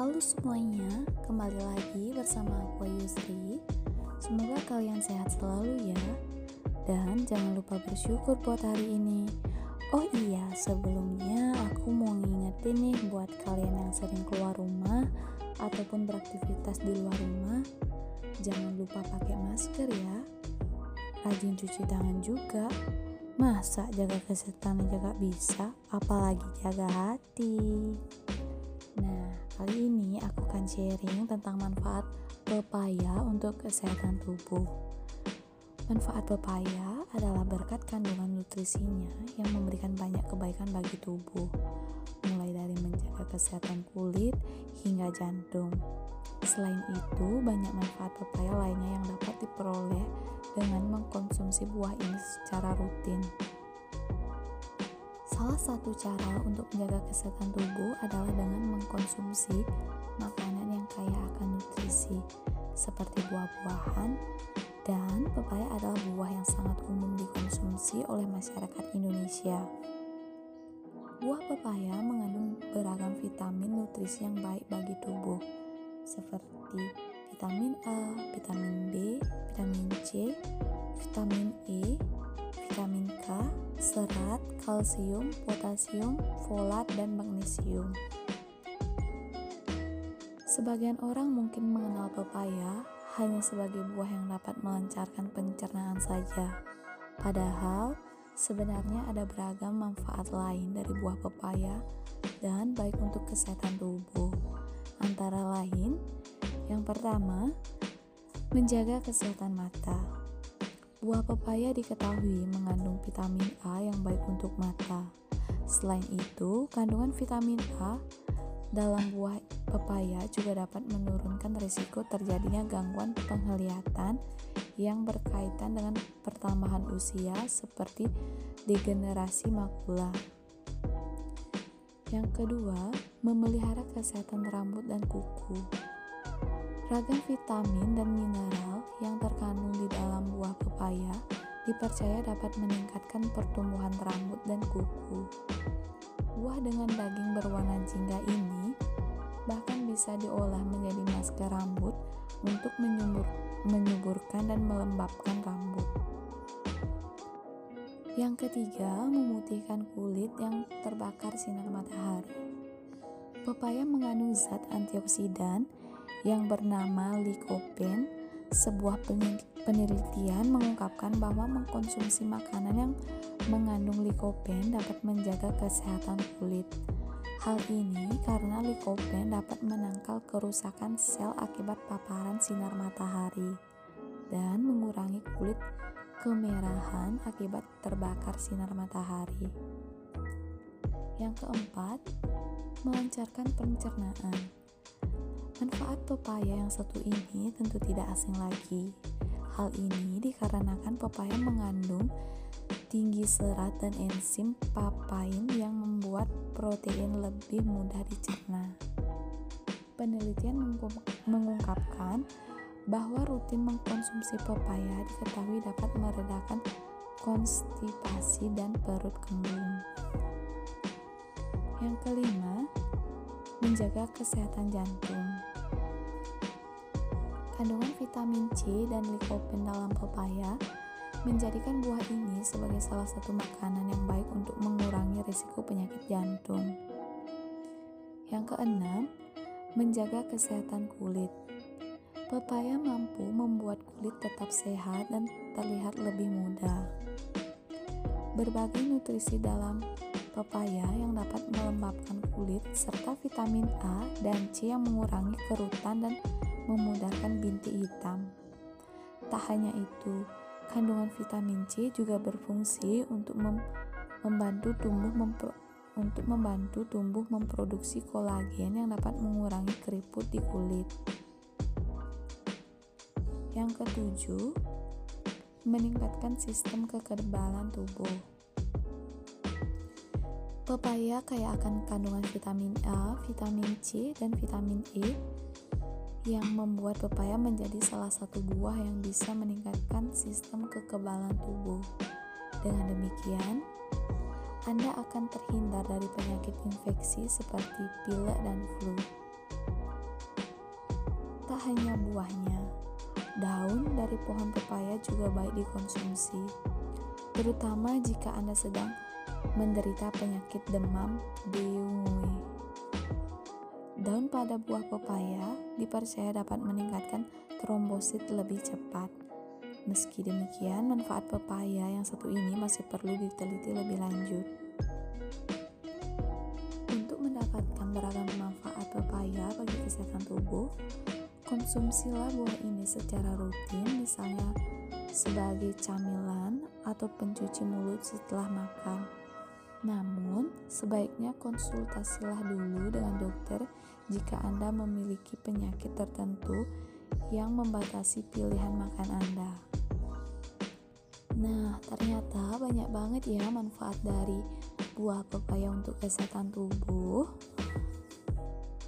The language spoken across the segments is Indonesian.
Halo semuanya, kembali lagi bersama aku Yusri. Semoga kalian sehat selalu ya. Dan jangan lupa bersyukur buat hari ini. Oh iya, sebelumnya aku mau ngingetin nih buat kalian yang sering keluar rumah ataupun beraktivitas di luar rumah, jangan lupa pakai masker ya. Rajin cuci tangan juga. Masa jaga kesehatan aja gak bisa, apalagi jaga hati. Nah, kali ini aku akan sharing tentang manfaat pepaya untuk kesehatan tubuh. Manfaat pepaya adalah berkat kandungan nutrisinya yang memberikan banyak kebaikan bagi tubuh, mulai dari menjaga kesehatan kulit hingga jantung. Selain itu, banyak manfaat pepaya lainnya yang dapat diperoleh dengan mengkonsumsi buah ini secara rutin. Salah satu cara untuk menjaga kesehatan tubuh adalah dengan mengkonsumsi makanan yang kaya akan nutrisi, seperti buah-buahan, dan pepaya adalah buah yang sangat umum dikonsumsi oleh masyarakat Indonesia. Buah pepaya mengandung beragam vitamin nutrisi yang baik bagi tubuh, seperti vitamin A, vitamin B, vitamin C, vitamin E, vitamin K, serat, kalsium, potasium, folat, dan magnesium. Sebagian orang mungkin mengenal pepaya hanya sebagai buah yang dapat melancarkan pencernaan saja. Padahal, sebenarnya ada beragam manfaat lain dari buah pepaya dan baik untuk kesehatan tubuh. Antara lain, yang pertama, menjaga kesehatan mata. Buah pepaya diketahui mengandung vitamin A yang baik untuk mata. Selain itu, kandungan vitamin A dalam buah pepaya juga dapat menurunkan risiko terjadinya gangguan penglihatan yang berkaitan dengan pertambahan usia seperti degenerasi makula. Yang kedua, memelihara kesehatan rambut dan kuku. Ragam vitamin dan mineral yang terkandung di dalam buah pepaya dipercaya dapat meningkatkan pertumbuhan rambut dan kuku. Buah dengan daging berwarna jingga ini bahkan bisa diolah menjadi masker rambut untuk menyubur, menyuburkan dan melembabkan rambut. Yang ketiga, memutihkan kulit yang terbakar sinar matahari. Pepaya mengandung zat antioksidan yang bernama Lycopene, sebuah penelitian mengungkapkan bahwa mengkonsumsi makanan yang mengandung lycopene dapat menjaga kesehatan kulit. Hal ini karena lycopene dapat menangkal kerusakan sel akibat paparan sinar matahari dan mengurangi kulit kemerahan akibat terbakar sinar matahari. Yang keempat, melancarkan pencernaan. Manfaat pepaya yang satu ini tentu tidak asing lagi. Hal ini dikarenakan pepaya mengandung tinggi serat dan enzim papain yang membuat protein lebih mudah dicerna. Penelitian mengungkapkan bahwa rutin mengkonsumsi pepaya diketahui dapat meredakan konstipasi dan perut kembung. Yang kelima, menjaga kesehatan jantung. Kandungan vitamin C dan lycopene dalam pepaya menjadikan buah ini sebagai salah satu makanan yang baik untuk mengurangi risiko penyakit jantung. Yang keenam, menjaga kesehatan kulit. Pepaya mampu membuat kulit tetap sehat dan terlihat lebih muda. Berbagai nutrisi dalam pepaya yang dapat melembabkan kulit serta vitamin A dan C yang mengurangi kerutan dan memudahkan bintik hitam. Tak hanya itu, kandungan vitamin C juga berfungsi untuk mem membantu tumbuh mempro untuk membantu tumbuh memproduksi kolagen yang dapat mengurangi keriput di kulit. Yang ketujuh, meningkatkan sistem kekebalan tubuh. Pepaya kaya akan kandungan vitamin A, vitamin C, dan vitamin E yang membuat pepaya menjadi salah satu buah yang bisa meningkatkan sistem kekebalan tubuh. Dengan demikian, Anda akan terhindar dari penyakit infeksi seperti pilek dan flu. Tak hanya buahnya, daun dari pohon pepaya juga baik dikonsumsi, terutama jika Anda sedang menderita penyakit demam dengue. Daun pada buah pepaya dipercaya dapat meningkatkan trombosit lebih cepat. Meski demikian, manfaat pepaya yang satu ini masih perlu diteliti lebih lanjut. Untuk mendapatkan beragam manfaat pepaya bagi kesehatan tubuh, konsumsilah buah ini secara rutin, misalnya sebagai camilan atau pencuci mulut setelah makan. Namun, sebaiknya konsultasilah dulu dengan dokter jika Anda memiliki penyakit tertentu yang membatasi pilihan makan Anda. Nah, ternyata banyak banget ya manfaat dari buah pepaya untuk kesehatan tubuh.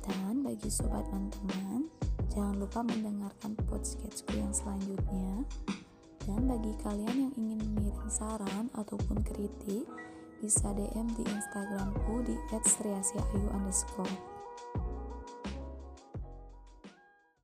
Dan bagi sobat teman-teman, jangan lupa mendengarkan podcastku yang selanjutnya. Dan bagi kalian yang ingin mengirim saran ataupun kritik, bisa DM di Instagramku di underscore.